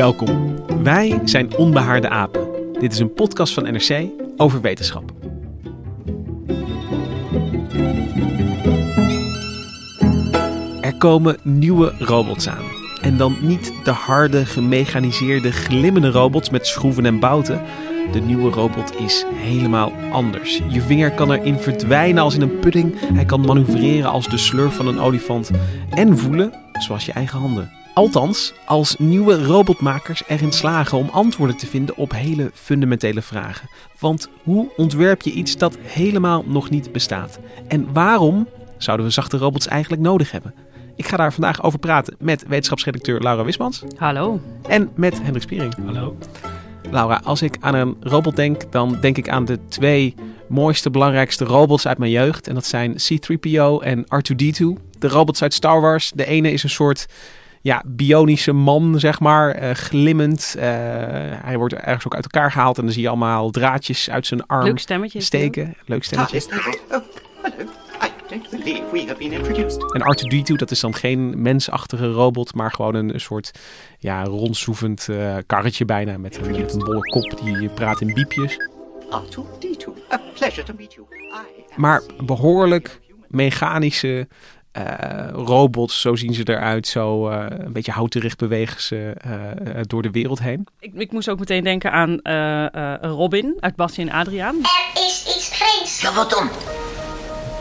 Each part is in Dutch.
Welkom. Wij zijn Onbehaarde Apen. Dit is een podcast van NRC over wetenschap. Er komen nieuwe robots aan. En dan niet de harde, gemechaniseerde, glimmende robots met schroeven en bouten. De nieuwe robot is helemaal anders. Je vinger kan erin verdwijnen als in een pudding. Hij kan manoeuvreren als de slurf van een olifant. En voelen zoals je eigen handen. Althans, als nieuwe robotmakers erin slagen om antwoorden te vinden op hele fundamentele vragen. Want hoe ontwerp je iets dat helemaal nog niet bestaat? En waarom zouden we zachte robots eigenlijk nodig hebben? Ik ga daar vandaag over praten met wetenschapsredacteur Laura Wismans. Hallo. En met Hendrik Spiering. Hallo. Laura, als ik aan een robot denk, dan denk ik aan de twee mooiste, belangrijkste robots uit mijn jeugd. En dat zijn C-3PO en R2-D2. De robots uit Star Wars. De ene is een soort ja, bionische man, zeg maar. Uh, glimmend. Uh, hij wordt ergens ook uit elkaar gehaald. En dan zie je allemaal draadjes uit zijn arm Leuk stemmetje. steken. Leuk stemmetje. Oh, hello. I don't believe we have been introduced. En R2-D2, dat is dan geen mensachtige robot, maar gewoon een soort ja, rondzoevend uh, karretje bijna met een, met een bolle kop die praat in biepjes. R2D2, a pleasure to meet you. I Maar behoorlijk mechanische uh, robots, zo zien ze eruit. Zo uh, een beetje houterig bewegen ze uh, door de wereld heen. Ik, ik, moest ook meteen denken aan Robin uit Basje en Adriaan. Er is iets vreemds. Ja, wat dan?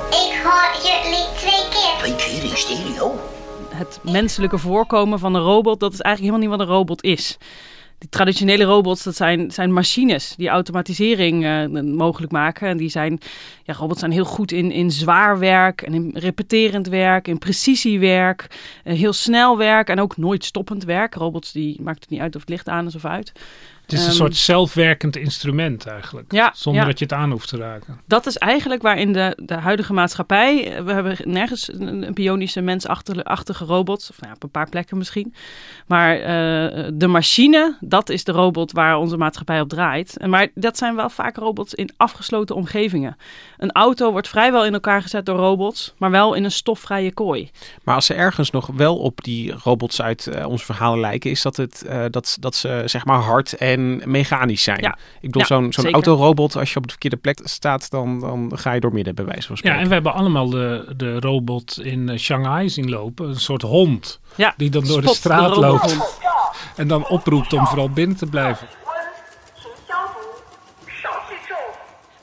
Ik hoor jullie twee keer. Twee keer in stereo. Het menselijke voorkomen van een robot, dat is eigenlijk helemaal niet wat een robot is. Die traditionele robots, dat zijn, zijn machines die automatisering uh, mogelijk maken. En die zijn, ja, robots zijn heel goed in, in zwaar werk en in repeterend werk, in precisiewerk, uh, heel snel werk en ook nooit stoppend werk. Robots die maakt het niet uit of het licht aan is of uit. Het is een um, soort zelfwerkend instrument eigenlijk. Ja, zonder ja. dat je het aan hoeft te raken. Dat is eigenlijk waarin de, de huidige maatschappij. We hebben nergens een, een pionische mensachtige robot. Of nou, op een paar plekken misschien. Maar uh, de machine, dat is de robot waar onze maatschappij op draait. En maar dat zijn wel vaak robots in afgesloten omgevingen. Een auto wordt vrijwel in elkaar gezet door robots. Maar wel in een stofvrije kooi. Maar als ze ergens nog wel op die robots uit uh, onze verhalen lijken. Is dat, het, uh, dat, dat ze zeg maar hard en mechanisch zijn. Ja. Ik bedoel, Ja, zo'n zo'n autorobot, als je op de verkeerde plek staat, dan, dan ga je door midden, bij wijze van spreken. Ja, en we hebben allemaal de, de robot in eh, Shanghai zien lopen. Een soort hond. Ja, Die dan door de straat de loopt. En dan oproept om vooral binnen te blijven.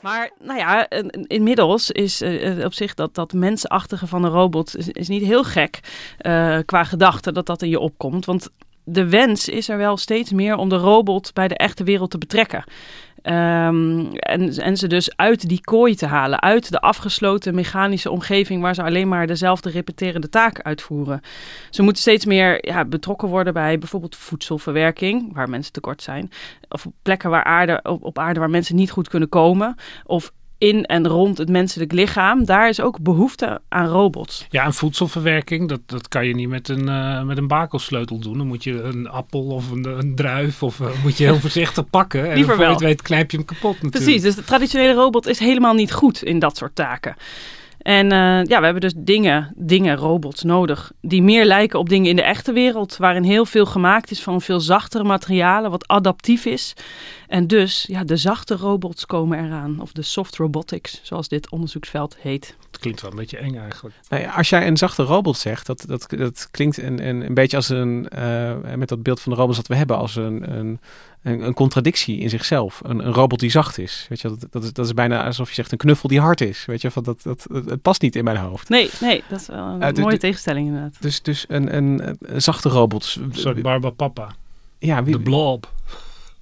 Maar nou ja, in- inmiddels is eh, op zich dat, dat mensachtige van een robot is, is niet heel gek eh, qua gedachte dat dat in je opkomt. Want de wens is er wel steeds meer om de robot bij de echte wereld te betrekken. Ehm, en, en ze dus uit die kooi te halen, uit de afgesloten mechanische omgeving waar ze alleen maar dezelfde repeterende taken uitvoeren. Ze moeten steeds meer ja, betrokken worden bij bijvoorbeeld voedselverwerking, waar mensen tekort zijn. Of plekken waar aarde, op aarde waar mensen niet goed kunnen komen. Of in en rond het menselijk lichaam. Daar is ook behoefte aan robots. Ja, en voedselverwerking, dat, dat kan je niet met een, eh, met een bakelsleutel doen. Dan moet je een appel of een, een druif of eh, moet je heel voorzichtig pakken. En Liever voor je het weet knijp je hem kapot natuurlijk. Precies, dus de traditionele robot is helemaal niet goed in dat soort taken. En eh, ja, we hebben dus dingen, dingen, robots nodig die meer lijken op dingen in de echte wereld, waarin heel veel gemaakt is van veel zachtere materialen, wat adaptief is. En dus, ja, de zachte robots komen eraan, of de soft robotics, zoals dit onderzoeksveld heet. Het klinkt wel een beetje eng eigenlijk. Nou ja, als jij een zachte robot zegt, dat, dat, dat klinkt een, een, een beetje als een, eh, met dat beeld van de robots dat we hebben, als een, een, een, een contradictie in zichzelf. Een, een robot die zacht is. Weet je, dat, dat, is, dat is bijna alsof je zegt een knuffel die hard is. Weet je, van dat, dat, dat, het past niet in mijn hoofd. Nee, nee, dat is wel een mooie tegenstelling inderdaad. Dus, dus een, een, een zachte robot. Een soort Barbapapa. Ja, wie, De blob.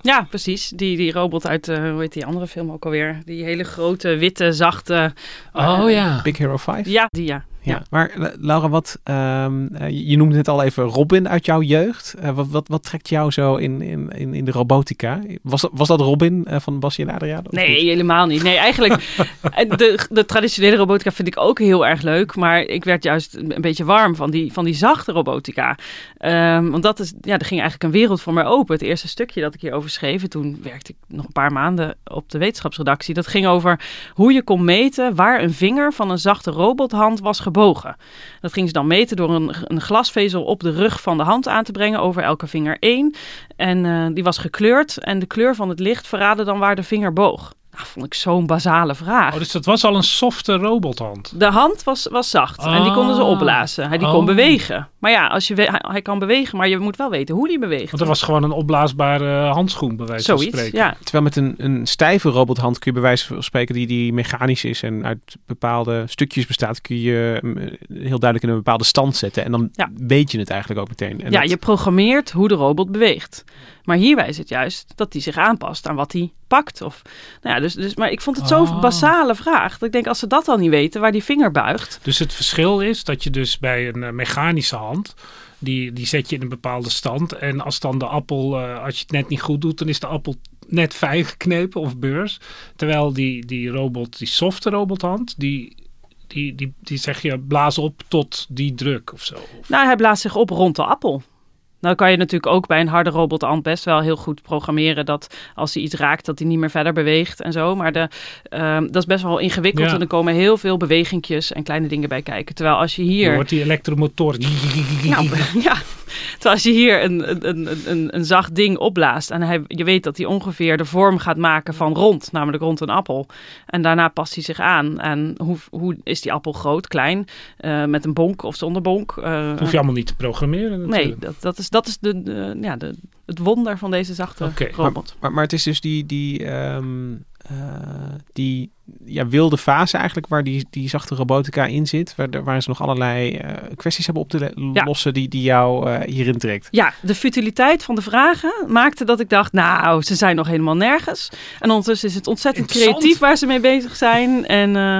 Ja, precies. Die, die robot uit, eh, hoe heet die andere film ook alweer? Die hele grote, witte, zachte... Oh eh, ja. Big Hero 5? Ja, die ja. Ja, maar eh, Laura, wat, ehm, eh, je noemde net al even Robin uit jouw jeugd. Eh, wat, wat, wat trekt jou zo in, in, in, in de robotica? Was, dat- was dat Robin van Basje en Adriaan? Nee, niet? helemaal niet. Nee, eigenlijk, de, de traditionele robotica vind ik ook heel erg leuk. Maar ik werd juist een beetje warm van die, van die zachte robotica. Ehm, want dat is, ja, er ging eigenlijk een wereld voor mij open. Het eerste stukje dat ik hierover schreef, en toen werkte ik nog een paar maanden op de wetenschapsredactie. Dat ging over hoe je kon meten waar een vinger van een zachte robothand was Dat ging ze dan meten door een, een glasvezel op de rug van de hand aan te brengen, over elke vinger één. En eh, die was gekleurd en de kleur van het licht verraadde dan waar de vinger boog. Nou, vond ik zo'n basale vraag. Oh, dus dat was al een softe robothand. De hand was, was zacht en die konden ze Ah. opblazen. Hij die Oh. kon bewegen. Maar ja, als je we- hij, hij kan bewegen, maar je moet wel weten hoe die beweegt. Want er was gewoon een opblaasbare handschoen, bij wijze van spreken. ja. Terwijl met een, een stijve robothand kun je bij wijze van spreken die, die mechanisch is en uit bepaalde stukjes bestaat, kun je eh, heel duidelijk in een bepaalde stand zetten. En dan Ja. weet je het eigenlijk ook meteen. En ja, dat- je programmeert hoe de robot beweegt. Maar hierbij is het juist dat hij zich aanpast aan wat hij pakt. Of, nou ja, dus, dus, maar ik vond het zo'n Oh. basale vraag. Dat ik denk, als ze dat al niet weten, waar die vinger buigt. Dus het verschil is dat je dus bij een eh, mechanische hand, die, die zet je in een bepaalde stand. En als dan de appel, eh, als je het net niet goed doet, dan is de appel net fijn geknepen of beurs. Terwijl die, die robot, die softe robothand, die, die, die, die zeg je blaas op tot die druk of zo. Nou, hij blaast zich op rond de appel. Nou kan je natuurlijk ook bij een harde robothand best wel heel goed programmeren dat als hij iets raakt, dat hij niet meer verder beweegt en zo. Maar de, ehm, dat is best wel ingewikkeld Ja. en er komen heel veel bewegingjes en kleine dingen bij kijken. Terwijl als je hier... Hoort die elektromotor. Nou, ja. Terwijl als je hier een, een, een, een, een zacht ding opblaast en hij, je weet dat hij ongeveer de vorm gaat maken van rond, namelijk rond een appel. En daarna past hij zich aan. En hoe, hoe is die appel groot, klein, eh, met een bonk of zonder bonk? Eh, hoef je allemaal niet te programmeren Nee, natuurlijk. dat, dat is, dat is de, de- ja, de, het wonder van deze zachte Oké. robot. Maar, maar het is dus die, die, ehm, eh, die ja, wilde fase eigenlijk waar die, die zachte robotica in zit. Waar, waar ze nog allerlei eh, kwesties hebben op te Ja. lossen die, die jou eh, hierin trekt. Ja, de futiliteit van de vragen maakte dat ik dacht, nou, ze zijn nog helemaal nergens. En ondertussen is het ontzettend creatief waar ze mee bezig zijn. En, eh,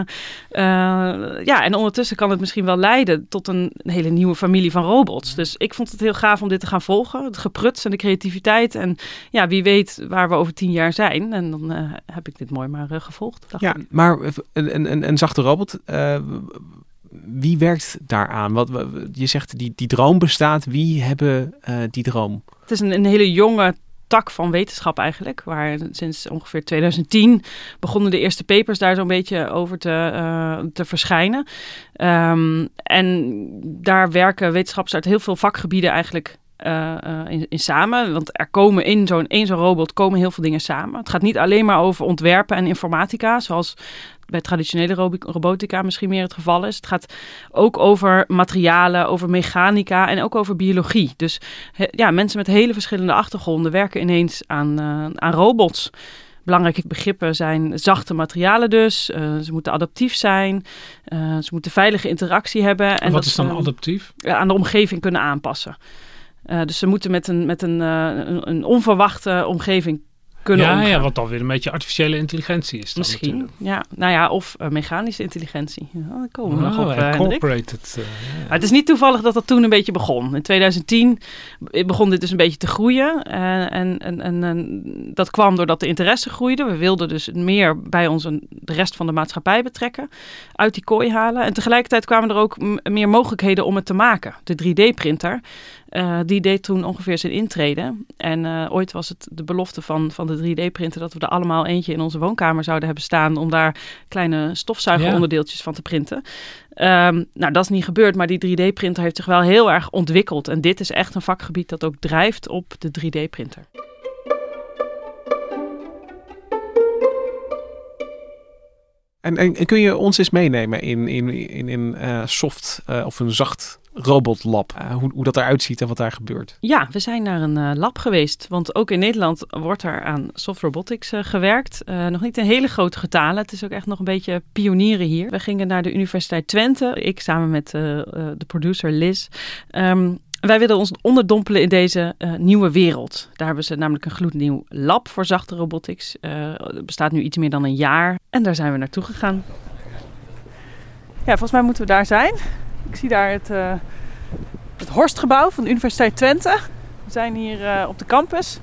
eh, ja, en ondertussen kan het misschien wel leiden tot een hele nieuwe familie van robots. Dus ik vond het heel gaaf om dit te gaan volgen. Het gepruts en de creativiteit. En ja, wie weet waar we over tien jaar zijn. En dan eh, heb ik dit mooi maar eh, gevolgd. Ja, ik. maar een, een, een, zachte robot, eh, wie werkt daaraan? Wat, je zegt die, die droom bestaat. Wie hebben eh, die droom? Het is een, een hele jonge tak van wetenschap eigenlijk. Waar sinds ongeveer 2010 begonnen de eerste papers daar zo'n beetje over te, te verschijnen. Ehm, en daar werken wetenschappers uit heel veel vakgebieden eigenlijk eh, eh, in, in samen. Want er komen in zo'n één zo'n robot komen heel veel dingen samen. Het gaat niet alleen maar over ontwerpen en informatica, zoals bij traditionele robotica misschien meer het geval is. Het gaat ook over materialen, over mechanica en ook over biologie. Dus he- ja, mensen met hele verschillende achtergronden werken ineens aan, eh, aan robots. Belangrijke begrippen zijn zachte materialen dus. Ze moeten adaptief zijn. Ze moeten veilige interactie hebben. En En wat dat is dan adaptief? aan de omgeving kunnen aanpassen. Eh, dus ze moeten met een, met een, eh, een, een onverwachte omgeving kunnen Ja, omgaan. ja, wat dan weer een beetje artificiële intelligentie is. Dan Misschien, natuurlijk. ja. Nou ja, of eh, mechanische intelligentie. Ja, daar komen we nog Oh, op, incorporated. ja. Maar het is niet toevallig dat dat toen een beetje begon. In 2010 begon dit dus een beetje te groeien. En, en, en, en dat kwam doordat de interesse groeide. We wilden dus meer bij ons de rest van de maatschappij betrekken. Uit die kooi halen. En tegelijkertijd kwamen er ook meer mogelijkheden om het te maken. De 3D-printer. Eh, die deed toen ongeveer zijn intrede. En eh, ooit was het de belofte van, van de 3D-printer dat we er allemaal eentje in onze woonkamer zouden hebben staan om daar kleine stofzuigeronderdeeltjes van te printen. Ehm, nou, dat is niet gebeurd, maar die 3D-printer heeft zich wel heel erg ontwikkeld. En dit is echt een vakgebied dat ook drijft op de 3D-printer. En, en, kun je ons eens meenemen in, in, in, in eh, soft of een zacht robotlab? Eh, hoe, hoe dat eruit ziet en wat daar gebeurt? Ja, we zijn naar een eh, lab geweest. Want ook in Nederland wordt er aan soft robotics eh, gewerkt. Nog niet in hele grote getalen. Het is ook echt nog een beetje pionieren hier. We gingen naar de Universiteit Twente. Ik samen met de producer Liz. Ehm, wij willen ons onderdompelen in deze nieuwe wereld. Daar hebben ze namelijk een gloednieuw lab voor zachte robotics. Het bestaat nu iets meer dan een jaar. En daar zijn we naartoe gegaan. Ja, volgens mij moeten we daar zijn. Ik zie daar het, eh, het Horstgebouw van de Universiteit Twente. We zijn hier eh, op de campus.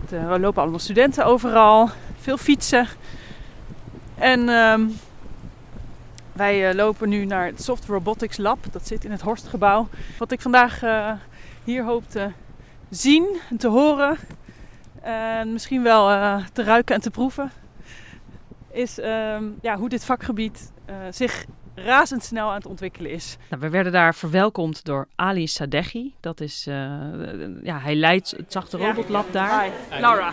Het, eh, er lopen allemaal studenten overal. Veel fietsen. En ehm, wij lopen nu naar het Soft Robotics Lab. Dat zit in het Horstgebouw. Wat ik vandaag hier hoop te zien en te horen. En misschien wel te ruiken en te proeven. Is ehm, ja, hoe dit vakgebied zich razendsnel aan het ontwikkelen is. Nou, we werden daar verwelkomd door Ali Sadeghi. Dat is, eh, ja, hij leidt het zachte robotlab daar. Laura.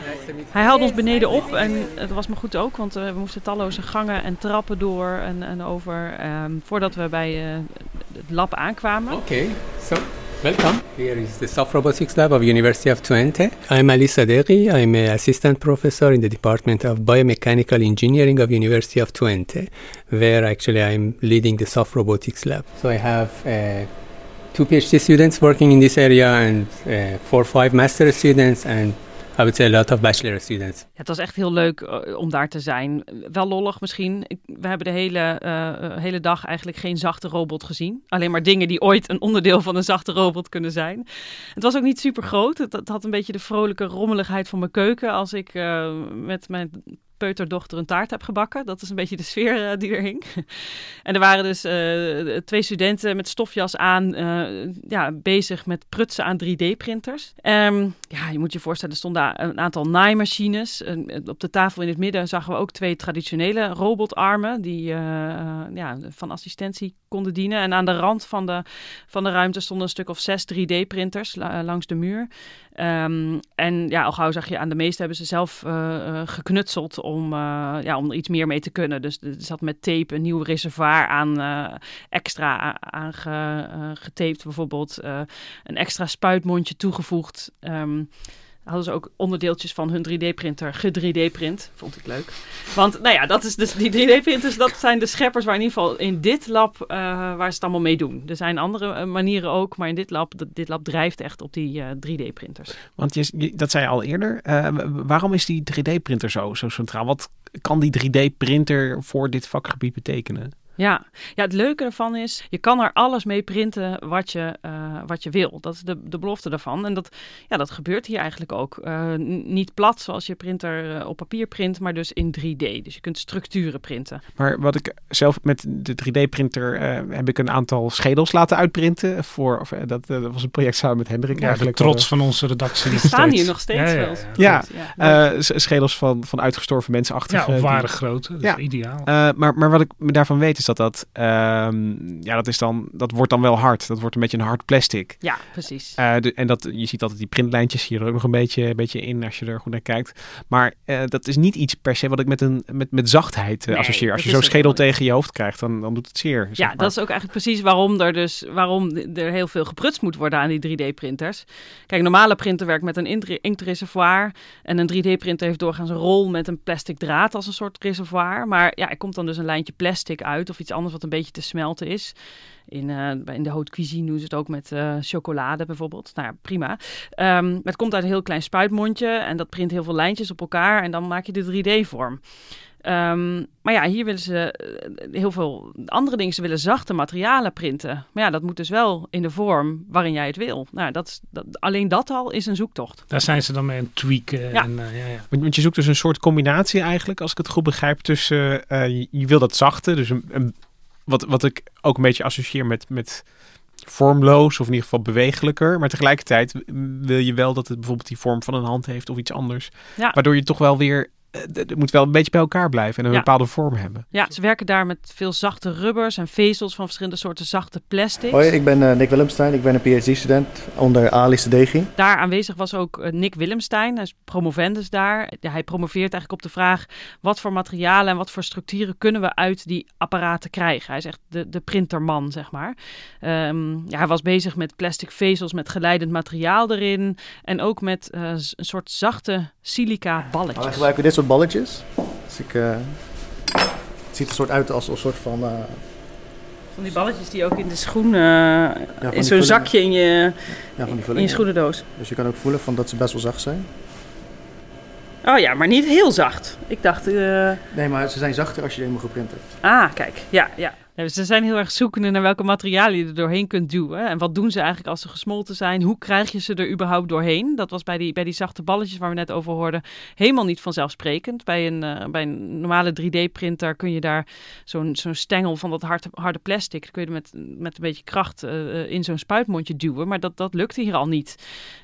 Hij haalde ons beneden op en het was me goed ook, want eh, we moesten talloze gangen en trappen door en, en over ehm, voordat we bij eh, het lab aankwamen. Okay, so welcome. Here is the Soft Robotics Lab of University of Twente. I'm Ali Sadeghi. I'm an assistant professor in the Department of Biomechanical Engineering of University of Twente, where actually I'm leading the Soft Robotics Lab. So I have uh, two PhD students working in this area and uh, four or five master students and I would say a lot of bachelor students. Het was echt heel leuk eh, om daar te zijn. Wel lollig misschien. We hebben de hele, eh, eh, hele dag eigenlijk geen zachte robot gezien. Alleen maar dingen die ooit een onderdeel van een zachte robot kunnen zijn. Het was ook niet super groot. Het, had een beetje de vrolijke rommeligheid van mijn keuken als ik met mijn peuterdochter een taart heb gebakken. Dat is een beetje de sfeer eh, die er hing. en er waren dus eh, twee studenten met stofjas aan, eh, ja, bezig met prutsen aan 3D-printers. Ehm, ja, je moet je voorstellen, er stonden een aantal naaimachines. Op de tafel in het midden zagen we ook twee traditionele robotarmen die ja, van assistentie konden dienen. En aan de rand van de, van de ruimte stonden een stuk of zes 3D-printers langs de muur. Ehm, en ja, al gauw zag je aan de meeste hebben ze zelf geknutseld om, eh, ja, om er iets meer mee te kunnen. Dus er zat met tape een nieuw reservoir aan eh, extra aangetaped bijvoorbeeld. eh, een extra spuitmondje toegevoegd. Ehm, hadden ze ook onderdeeltjes van hun 3D-printer ge-3D-print. Vond ik leuk. Want nou ja, dat is dus, die 3D-printers, dat zijn de scheppers waar in ieder geval in dit lab, eh, waar ze het allemaal mee doen. Er zijn andere eh, manieren ook, maar in dit lab, dit lab drijft echt op die eh, 3D-printers. Want je, dat zei je al eerder. Eh, waarom is die 3D-printer zo, zo centraal? Wat kan die 3D-printer voor dit vakgebied betekenen? Ja. ja, het leuke ervan is, je kan er alles mee printen wat je, eh, wat je wil. Dat is de, de belofte daarvan. En dat, ja, dat gebeurt hier eigenlijk ook. Eh, niet plat zoals je printer eh, op papier print, maar dus in 3D. Dus je kunt structuren printen. Maar wat ik zelf met de 3D-printer eh, heb ik een aantal schedels laten uitprinten. Voor, of, dat, dat was een project samen met Hendrik Ja, eigenlijk. trots van onze redactie. nog staan hier nog steeds Ja, ja, eh, schedels van, van uitgestorven mensen achter. Ja, op ware grootte. Dat is Ja. ideaal. Eh, maar, maar wat ik me daarvan weet is dat dat, ehm, ja, dat, is dan, dat wordt dan wel hard. Dat wordt een beetje een hard plastic. ja, precies. Eh, de- en dat, je ziet altijd die printlijntjes hier er ook nog een beetje, een beetje in als je er goed naar kijkt. Maar eh, dat is niet iets per se wat ik met, een, met, met zachtheid eh, Nee, associeer. Als je zo'n schedel tegen je hoofd krijgt, dan, dan doet het zeer. zeg Ja, maar. dat is ook eigenlijk precies waarom er dus waarom er heel veel geprutst moet worden aan die 3D-printers. Kijk, normale printer werkt met een inkt- inktreservoir. En een 3D-printer heeft doorgaans een rol met een plastic draad als een soort reservoir. Maar ja, er komt dan dus een lijntje plastic uit of iets anders wat een beetje te smelten is. In, eh, in de haute cuisine doen ze het ook met eh, chocolade bijvoorbeeld. Nou prima. Ehm, het komt uit een heel klein spuitmondje en dat print heel veel lijntjes op elkaar en dan maak je de 3D-vorm. Ehm, maar ja, hier willen ze eh, heel veel andere dingen. Ze willen zachte materialen printen. Maar ja, dat moet dus wel in de vorm waarin jij het wil. Nou, dat is, dat, alleen dat al is een zoektocht. Daar zijn ze dan mee aan het tweaken. Ja. En, eh, ja, ja. Want want je zoekt dus een soort combinatie eigenlijk, als ik het goed begrijp, tussen eh, je, je wil dat zachte, dus een, een- wat, wat ik ook een beetje associeer met, met vormloos of in ieder geval bewegelijker. Maar tegelijkertijd wil je wel dat het bijvoorbeeld die vorm van een hand heeft of iets anders. Ja. Waardoor je toch wel weer het moet wel een beetje bij elkaar blijven en een Ja. bepaalde vorm hebben. Ja, ze werken daar met veel zachte rubbers en vezels van verschillende soorten zachte plastics. Hoi, ik ben eh, Nick Willemstein. Ik ben een PhD-student onder Ali Sadeghi. Daar aanwezig was ook eh, Nick Willemstein, hij is promovendus daar. Ja, hij promoveert eigenlijk op de vraag wat voor materialen en wat voor structuren kunnen we uit die apparaten krijgen. Hij is echt de, de printerman, zeg maar. Ehm, ja, hij was bezig met plastic vezels met geleidend materiaal erin en ook met eh, een soort zachte silica Maar wij balletjes. gebruiken dit soort balletjes. Dus ik, eh, het ziet er soort uit als een soort van... eh, Van die balletjes die ook in de schoen, eh, in zo'n zakje in je, ja, van die in je schoenendoos. Dus je kan ook voelen van dat ze best wel zacht zijn. Oh ja, maar niet heel zacht. Ik dacht... eh, Nee, maar ze zijn zachter als je helemaal geprint hebt. Ah, kijk. Ja, ja. Dus ze zijn heel erg zoekende naar welke materialen je er doorheen kunt duwen. En wat doen ze eigenlijk als ze gesmolten zijn? Hoe krijg je ze er überhaupt doorheen? Dat was bij die, bij die zachte balletjes waar we net over hoorden helemaal niet vanzelfsprekend. Bij een, eh, bij een normale 3D-printer kun je daar zo'n zo'n stengel van dat harde, harde plastic... kun je met, met een beetje kracht eh, eh, in zo'n spuitmondje duwen. Maar dat, dat lukte hier al niet.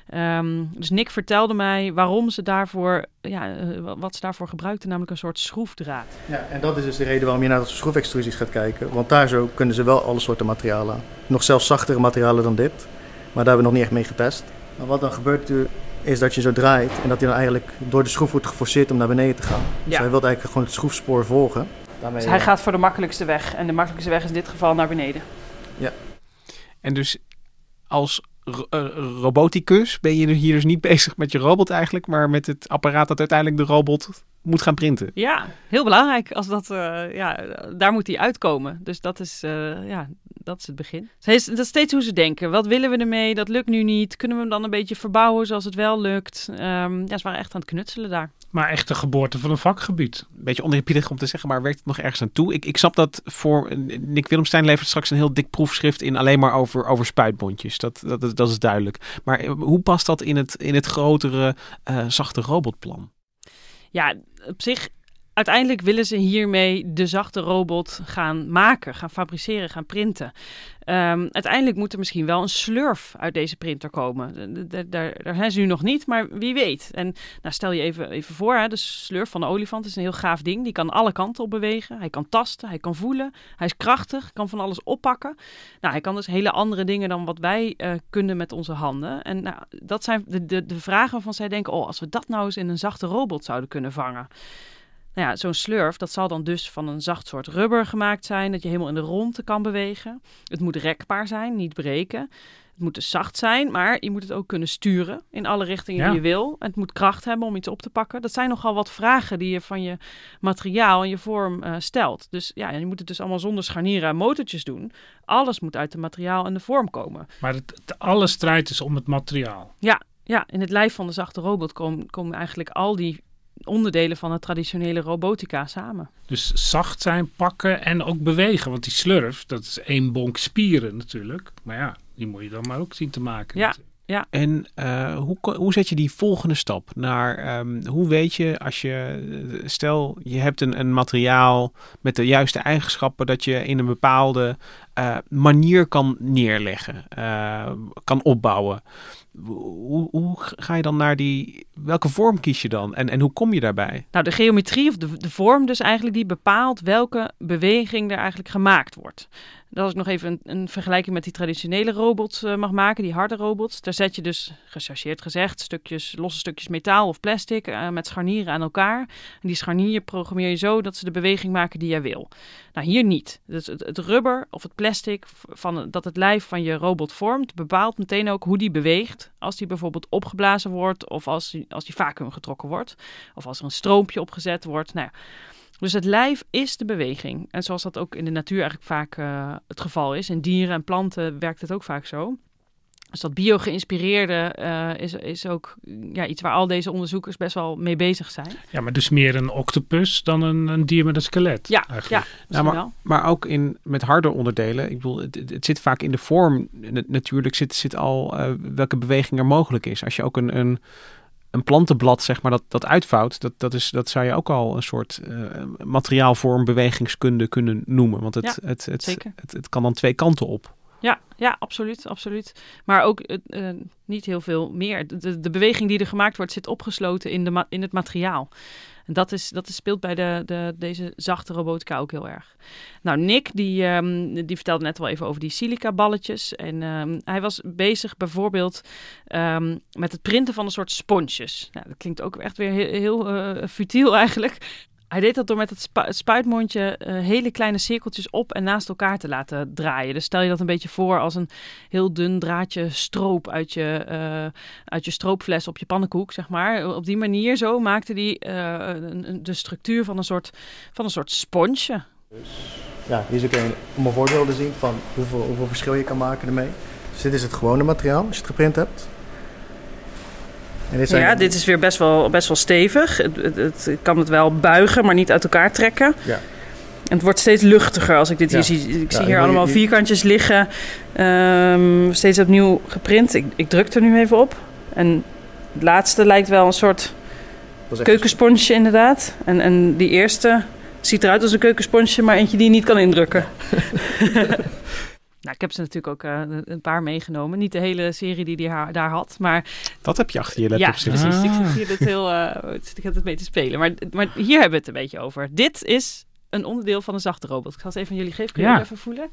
Ehm, dus Nick vertelde mij waarom ze daarvoor... Ja, wat ze daarvoor gebruikten, namelijk een soort schroefdraad. Ja, en dat is dus de reden waarom je naar de schroefextrusies gaat kijken. Want daar zo kunnen ze wel alle soorten materialen aan. Nog zelfs zachtere materialen dan dit. Maar daar hebben we nog niet echt mee getest. Maar wat dan gebeurt is dat je zo draait en dat hij dan eigenlijk door de schroef wordt geforceerd om naar beneden te gaan. Dus Ja. hij wil eigenlijk gewoon het schroefspoor volgen. Daarmee, Dus hij eh, gaat voor de makkelijkste weg. En de makkelijkste weg is in dit geval naar beneden. En dus als eh, roboticus ben je hier dus niet bezig met je robot eigenlijk, maar met het apparaat dat uiteindelijk de robot moet gaan printen. Ja, heel belangrijk. Als dat, eh, ja, daar moet hij uitkomen. Dus dat is, eh, ja, dat is het begin. Dat is steeds hoe ze denken. Wat willen we ermee? Dat lukt nu niet. Kunnen we hem dan een beetje verbouwen zoals het wel lukt? Ehm, ja, ze waren echt aan het knutselen daar. Maar echt de geboorte van een vakgebied. Een beetje oneerbiedig om te zeggen, maar werkt het nog ergens aan toe? Ik, ik snap dat voor Nick Willemstein levert straks een heel dik proefschrift in alleen maar over, over spuitbondjes. Dat, dat, is- dat is duidelijk. Maar eh, hoe past dat in het, in het grotere, eh, zachte robotplan? Ja, op zich, uiteindelijk willen ze hiermee de zachte robot gaan maken, gaan fabriceren, gaan printen. Ehm, uiteindelijk moet er misschien wel een slurf uit deze printer komen. Daar zijn ze nu nog niet, maar wie weet. En nou, stel je even, even voor, hè, de slurf van de olifant is een heel gaaf ding. Die kan alle kanten op bewegen. Hij kan tasten, hij kan voelen. Hij is krachtig, kan van alles oppakken. Nou, hij kan dus hele andere dingen dan wat wij eh, kunnen met onze handen. En nou, dat zijn de, de, de vragen waarvan zij denken, oh, als we dat nou eens in een zachte robot zouden kunnen vangen. Nou ja, zo'n slurf, dat zal dan dus van een zacht soort rubber gemaakt zijn, dat je helemaal in de ronde kan bewegen. Het moet rekbaar zijn, niet breken. Het moet dus zacht zijn, maar je moet het ook kunnen sturen in alle richtingen Ja. die je wil. Het moet kracht hebben om iets op te pakken. Dat zijn nogal wat vragen die je van je materiaal en je vorm eh, stelt. Dus ja, je moet het dus allemaal zonder scharnieren en motortjes doen. Alles moet uit het materiaal en de vorm komen. Maar het, het- alle strijd is om het materiaal. Ja, ja, in het lijf van de zachte robot komen, komen eigenlijk al die onderdelen van het traditionele robotica samen. Dus zacht zijn, pakken en ook bewegen. Want die slurf, dat is één bonk spieren natuurlijk. Maar ja, die moet je dan maar ook zien te maken. Ja. Ja, En eh, hoe, hoe zet je die volgende stap naar, ehm, hoe weet je als je, eh, stel je hebt een, een materiaal met de juiste eigenschappen dat je in een bepaalde eh, manier kan neerleggen, kan opbouwen. Hoe, hoe ga je dan naar die, welke vorm kies je dan en, en hoe kom je daarbij? nou de geometrie of de, de vorm dus eigenlijk die bepaalt welke beweging er eigenlijk gemaakt wordt. Dat als ik nog even een, een vergelijking met die traditionele robots eh, mag maken, die harde robots. Daar zet je dus, gechargeerd gezegd, stukjes, losse stukjes metaal of plastic eh, met scharnieren aan elkaar. En die scharnieren programmeer je zo dat ze de beweging maken die jij wil. Nou, hier niet. Dus het, rubber of het plastic van, dat het lijf van je robot vormt, bepaalt meteen ook hoe die beweegt. Als die bijvoorbeeld opgeblazen wordt of als die, als die vacuüm getrokken wordt. Of als er een stroompje opgezet wordt. Nou ja. Dus het lijf is de beweging. En zoals dat ook in de natuur eigenlijk vaak eh, het geval is. In dieren en planten werkt het ook vaak zo. Dus dat bio-geïnspireerde eh, is, is ook ja, iets waar al deze onderzoekers best wel mee bezig zijn. Ja, maar dus meer een octopus dan een, een dier met een skelet. Ja, eigenlijk. ja Nou, maar, wel. maar ook in, met harde onderdelen. Ik bedoel, het, het- het zit vaak in de vorm. Natuurlijk zit, zit al eh, welke beweging er mogelijk is. Als je ook een, een, een plantenblad, zeg maar, dat, dat uitvouwt, dat, dat, is, dat zou je ook al een soort eh, materiaalvorm bewegingskunde kunnen noemen. Want het, Ja, het. Het, het kan dan twee kanten op. Ja, ja, absoluut, absoluut. Maar ook eh, eh, niet heel veel meer. De, beweging die er gemaakt wordt zit opgesloten in, de in het materiaal. En dat, is, dat speelt bij de, de, deze zachte robotica ook heel erg. Nou, Nick, die, ehm, die vertelde net wel even over die silica balletjes. En ehm, hij was bezig bijvoorbeeld ehm, met het printen van een soort sponsjes. Nou, dat klinkt ook echt weer heel, heel eh, futiel eigenlijk. Hij deed dat door met het, spu- het spuitmondje eh, hele kleine cirkeltjes op en naast elkaar te laten draaien. Dus stel je dat een beetje voor als een heel dun draadje stroop uit je, eh, uit je stroopfles op je pannenkoek, zeg maar. Op die manier zo maakte hij eh, de structuur van een soort, van een soort sponsje. Ja, hier is ook een, om een voorbeeld te zien van hoeveel, hoeveel verschil je kan maken ermee. Dus dit is het gewone materiaal als je het geprint hebt. Dit Ja, dit is weer best wel, best wel stevig. Het, het, het kan het wel buigen, maar niet uit elkaar trekken. Ja. En het wordt steeds luchtiger als ik dit hier zie. Ik Ja, zie hier allemaal je- vierkantjes liggen. Ehm, steeds opnieuw geprint. Ik, ik druk er nu even op. En het laatste lijkt wel een soort keukensponsje inderdaad. En, en die eerste ziet eruit als een keukensponsje, maar eentje die je niet kan indrukken. nou, ik heb ze natuurlijk ook eh, een paar meegenomen. Niet de hele serie die hij haar- daar had, maar Dat heb je achter je ja, laptop zitten. precies. Ik Ah. zit hier het heel, eh, ik zit het mee te spelen. Maar, maar hier hebben we het een beetje over. Dit is een onderdeel van een zachte robot. Ik ga het even aan jullie geven. Kun je Ja. even voelen?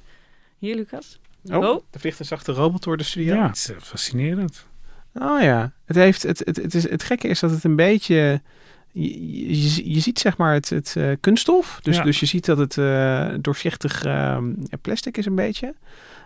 Hier, Lucas. Oh, Oh. er vliegt een zachte robot door de studio. Ja, het is eh, fascinerend. Oh ja, het, heeft, het, het, het, is, het gekke is dat het een beetje... Je, je, je ziet zeg maar het, het eh, kunststof. Dus, Ja. dus je ziet dat het eh, doorzichtig eh, plastic is een beetje.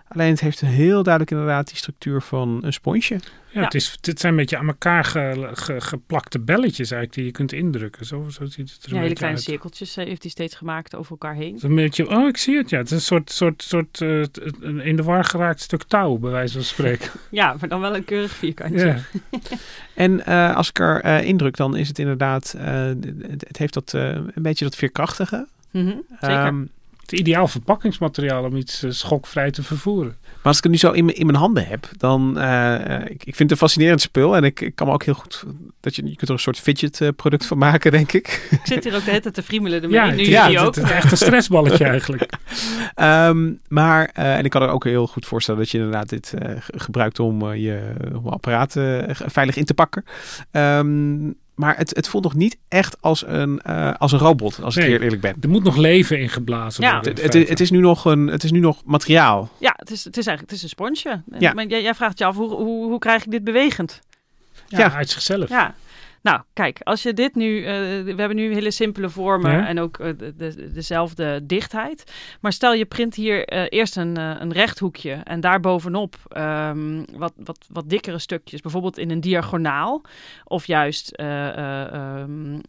Alleen het heeft heel duidelijk inderdaad die structuur van een sponsje. Ja, Ja. Het, is, het zijn een beetje aan elkaar ge- ge- geplakte belletjes eigenlijk die je kunt indrukken. Zo, zo ziet het er Ja, een hele kleine uit. cirkeltjes eh, heeft hij steeds gemaakt over elkaar heen. Een beetje, oh, ik zie het, ja. Het is een soort, soort, soort eh, een in de war geraakt stuk touw, bij wijze van spreken. Ja, maar dan wel een keurig vierkantje. ja. En eh, als ik er eh, indruk, dan is het inderdaad... eh, het, het heeft dat, eh, een beetje dat veerkrachtige. Mhm, zeker. Ehm, Het ideaal verpakkingsmateriaal om iets eh, schokvrij te vervoeren. Maar als ik het nu zo in, mijn- in mijn handen heb, dan... eh, eh, ik, ik vind het een fascinerend spul. En ik, ik kan me ook heel goed... Dat je, je kunt er een soort fidget eh, product van maken, denk ik. Ik zit hier ook de hele tijd te friemelen. Ja, nu het, is- jullie het, ook. het is echt een stressballetje eigenlijk. Ehm, maar, eh, en ik kan er ook heel goed voorstellen dat je inderdaad dit eh, ge- gebruikt om eh, je om apparaten veilig in te pakken. Ehm, maar het, het voelt nog niet echt als een, eh, als een robot, als ik heel eerlijk ben. Er moet nog leven in geblazen Ja. worden. Het, in het, is nu nog een, het is nu nog materiaal. Ja, het is, het is eigenlijk het is een sponsje. Ja. Maar jij, jij vraagt je af, hoe, hoe, hoe krijg ik dit bewegend? ja, ja. uit zichzelf. Ja. Nou, kijk, als je dit nu... eh, we hebben nu hele simpele vormen Ja. en ook eh, de, de- dezelfde dichtheid. Maar stel je print hier eh, eerst een, een rechthoekje en daarbovenop ehm wat, wat, wat dikkere stukjes. Bijvoorbeeld in een diagonaal of juist, eh, eh, ehm,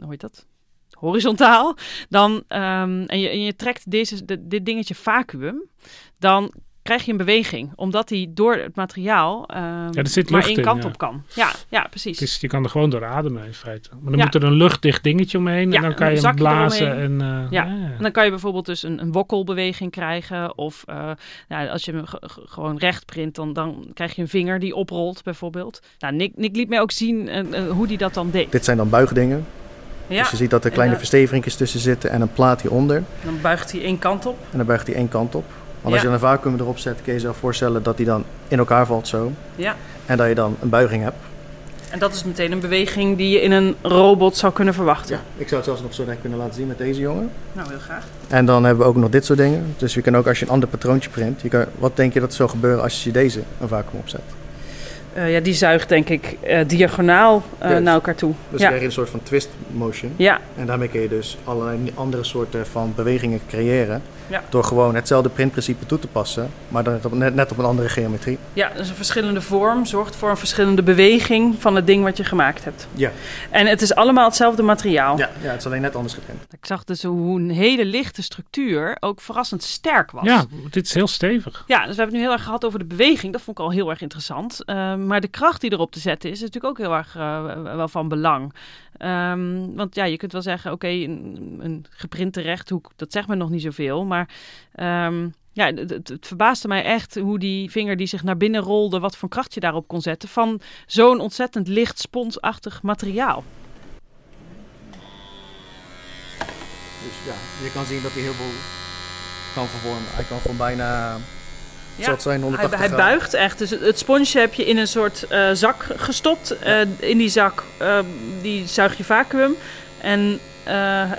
hoe heet dat? Horizontaal. Dan, ehm, en, je, en je trekt deze, de- dit dingetje vacuüm, dan krijg je een beweging. Omdat die door het materiaal ehm, er zit maar lucht één in, kant ja. op kan. Ja, ja precies. Is, je kan er gewoon door ademen in feite. Maar dan Ja. moet er een luchtdicht dingetje omheen Ja, en dan kan je hem blazen. En, eh, Ja. ja. En dan kan je bijvoorbeeld dus een, een wokkelbeweging krijgen. Of eh, nou, als je hem ge- ge- gewoon recht print, dan, dan krijg je een vinger die oprolt bijvoorbeeld. Nou, Nick, Nick liet mij ook zien eh, hoe die dat dan deed. Dit zijn dan buigdingen. Ja, Dus je ziet dat er kleine En, verstevinkjes tussen zitten en een plaat hieronder. dan buigt hij één kant op. En dan buigt hij één kant op. Want als je een vacuüm erop zet, kun je je zelf voorstellen dat die dan in elkaar valt zo. Ja. En dat je dan een buiging hebt. En dat is meteen een beweging die je in een robot zou kunnen verwachten. Ja, ik zou het zelfs nog zo direct kunnen laten zien met deze jongen. Nou, heel graag. En dan hebben we ook nog dit soort dingen. Dus je kan ook als je een ander patroontje print, je kan, wat denk je dat er zou gebeuren als je deze een vacuüm opzet? Eh, ja, die zuigt denk ik eh, diagonaal eh, naar elkaar toe. Dus ja. krijg je een soort van twist motion. ja, En daarmee kun je dus allerlei andere soorten van bewegingen creëren. Ja. Door gewoon hetzelfde printprincipe toe te passen, maar dan net op, net, net op een andere geometrie. ja, dus een verschillende vorm zorgt voor een verschillende beweging van het ding wat je gemaakt hebt. Ja, En het is allemaal hetzelfde materiaal. ja, ja het is alleen net anders geprint. Ik zag dus hoe een hele lichte structuur ook verrassend sterk was. ja, dit is heel stevig. Ja, dus we hebben het nu heel erg gehad over de beweging. Dat vond ik al heel erg interessant. Ehm, maar de kracht die erop te zetten is, natuurlijk ook heel erg eh, wel van belang. Ehm, want ja, je kunt wel zeggen, oké, een, een geprinte rechthoek, dat zegt me nog niet zoveel. Maar ehm, ja, het, het verbaasde mij echt hoe die vinger die zich naar binnen rolde, wat voor kracht je daarop kon zetten van zo'n ontzettend licht, sponsachtig materiaal. Dus ja, je kan zien dat hij heel veel kan vervormen. Hij kan gewoon bijna zal het zijn, 180 hij, hij buigt echt. Dus het, sponsje heb je in een soort eh, zak gestopt. Eh, in die zak eh, die zuig je vacuüm. En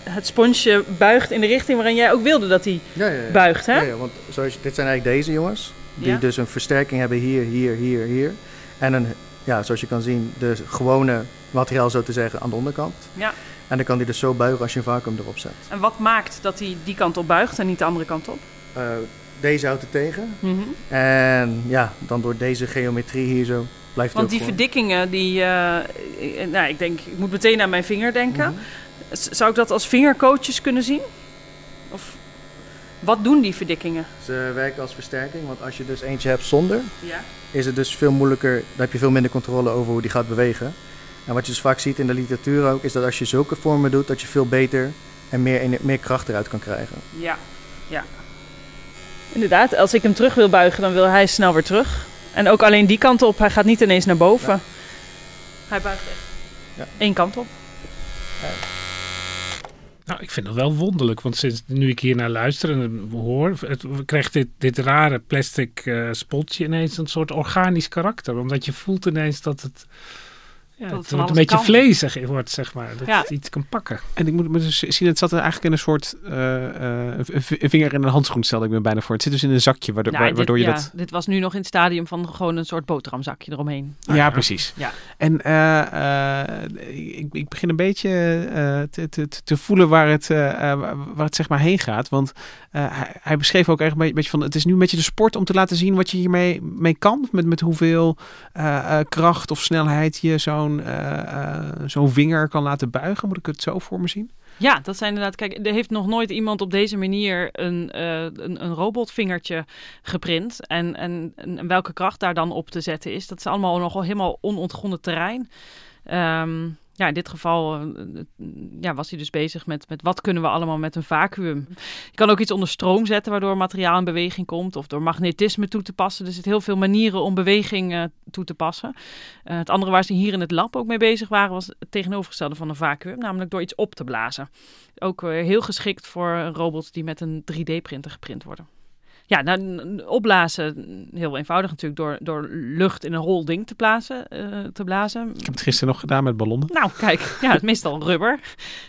het sponsje buigt in de richting waarin jij ook wilde dat hij Ja, ja, ja. buigt. Hè? Ja, ja, want zoals, dit zijn eigenlijk deze jongens. Die Ja. dus een versterking hebben hier, hier, hier, hier. En een, ja, zoals je kan zien, de gewone materiaal zo te zeggen aan de onderkant. Ja. En dan kan die dus zo buigen als je een vacuüm erop zet. En wat maakt dat hij die kant op buigt en niet de andere kant op? Deze houdt het tegen. Mhm. En ja, dan door deze geometrie hier zo blijft Want het die ook gewoon. verdikkingen, die, eh, nou, ik denk, ik moet meteen aan mijn vinger denken. Mhm. Zou ik dat als vingercoaches kunnen zien? Of wat doen die verdikkingen? Ze werken als versterking, want als je dus eentje hebt zonder, Ja. is het dus veel moeilijker. Dan heb je veel minder controle over hoe die gaat bewegen. En wat je dus vaak ziet in de literatuur ook, is dat als je zulke vormen doet, dat je veel beter en meer, meer kracht eruit kan krijgen. Ja, ja. Inderdaad, als ik hem terug wil buigen, dan wil hij snel weer terug. En ook alleen die kant op, hij gaat niet ineens naar boven. Hij buigt echt Ja. één kant op. Nou, ik vind het wel wonderlijk, want sinds nu ik hier naar luister en hoor, het, krijgt dit, dit rare plastic eh, spotje ineens een soort organisch karakter. Omdat je voelt ineens dat het, ja, het het wordt een beetje kan. vlezig wordt, zeg maar. Dat Ja. het iets kan pakken. En ik moet me dus zien, het zat er eigenlijk in een soort eh, eh, een vinger in een handschoen, stelde ik me bijna voor. Het zit dus in een zakje, waardoor, Nou, wa- waardoor dit, je ja, dat... dit was nu nog in het stadium van gewoon een soort boterhamzakje eromheen. Ja, precies. Ja. En eh, eh, ik, ik begin een beetje eh, te, te, te voelen waar het, eh, eh, waar het zeg maar heen gaat. Want eh, hij, hij beschreef ook echt een beetje van... Het is nu een beetje de sport om te laten zien wat je hiermee mee kan. Met, met hoeveel eh, eh, kracht of snelheid je zo'n eh, eh, zo'n vinger kan laten buigen. Moet ik het zo voor me zien? Ja, dat zijn inderdaad. Kijk, er heeft nog nooit iemand op deze manier een, eh, een, robotvingertje geprint. En, en, welke kracht daar dan op te zetten is, dat is allemaal nog wel helemaal onontgonnen terrein. Ehm, ja, in dit geval eh, ja, was hij dus bezig met, met wat kunnen we allemaal met een vacuüm. Je kan ook iets onder stroom zetten waardoor materiaal in beweging komt. Of door magnetisme toe te passen. Er zitten heel veel manieren om beweging eh, toe te passen. Eh, het andere waar ze hier in het lab ook mee bezig waren was het tegenovergestelde van een vacuüm. Namelijk door iets op te blazen. Ook heel geschikt voor robots die met een 3D-printer geprint worden. Ja, nou, opblazen, heel eenvoudig natuurlijk, door, door lucht in een hol ding te blazen. eh, te blazen. Ik heb het gisteren nog gedaan met ballonnen. Nou, kijk, ja, het is meestal rubber.